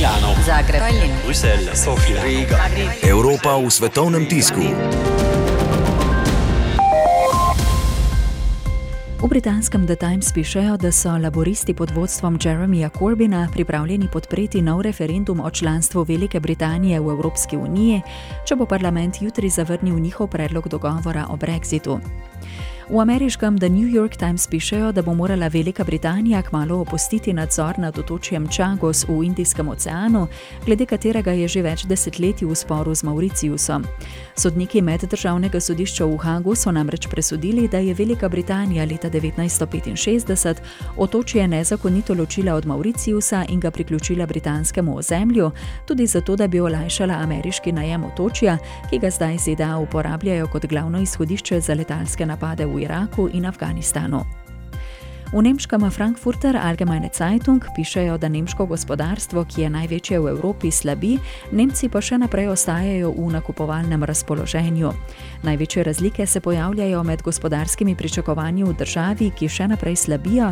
Milano, Zagreb, Tallinn, Bruselj, Sofija, Riga. Evropa v svetovnem tisku. V britanskem The Times pišejo, da so laboristi pod vodstvom Jeremyja Corbyna pripravljeni podpreti nov referendum o članstvu Velike Britanije v Evropski uniji, če bo parlament jutri zavrnil njihov predlog dogovora o brexitu. V ameriškem The New York Times pišejo, da bo morala Velika Britanija kmalo opustiti nadzor nad otočjem Čagos v Indijskem oceanu, glede katerega je že več desetletij v sporu z Mauriciusom. Sodniki meddržavnega sodišča v Hagu so namreč presodili, da je Velika Britanija leta 1965 otočje nezakonito ločila od Mauriciusa in ga priključila britanskemu ozemlju, tudi zato, da bi olajšala ameriški najem otočja, ki ga zdaj ZDA uporabljajo kot glavno izhodišče za letalske napade v Iraku in Afganistanu. V nemškem Frankfurter Allgemeine Zeitung pišejo, da nemško gospodarstvo, ki je največje v Evropi, slabi, Nemci pa še naprej ostajajo v nakupovalnem razpoloženju. Največje razlike se pojavljajo med gospodarskimi pričakovanji v državi, ki še naprej slabijo,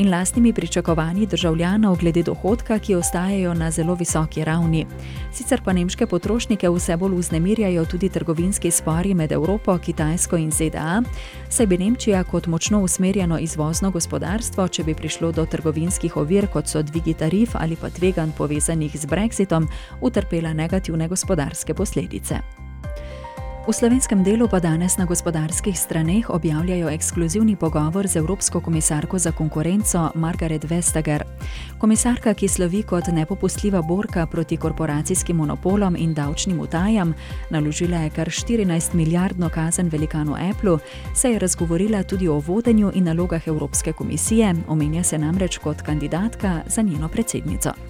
in lastnimi pričakovanji državljanov glede dohodka, ki ostajajo na zelo visoki ravni. Sicer pa nemške potrošnike vse bolj vznemirjajo tudi trgovinski spori med Evropo, Kitajsko in ZDA, saj bi Nemčija kot močno usmerjeno izvozno gospodarstvo če bi prišlo do trgovinskih ovir, kot so dvigi tarif ali pa tveganj povezanih z brexitom, utrpela negativne gospodarske posledice. V slovenskem delu pa danes na gospodarskih straneh objavljajo ekskluzivni pogovor z Evropsko komisarko za konkurenco Margaret Vestager. Komisarka, ki slovi kot nepopustljiva borka proti korporacijskim monopolom in davčnim utajam, naložila je kar 14 milijardno kazen velikanu Apple, se je razgovorila tudi o vodenju in nalogah Evropske komisije, omenja se namreč kot kandidatka za njeno predsednico.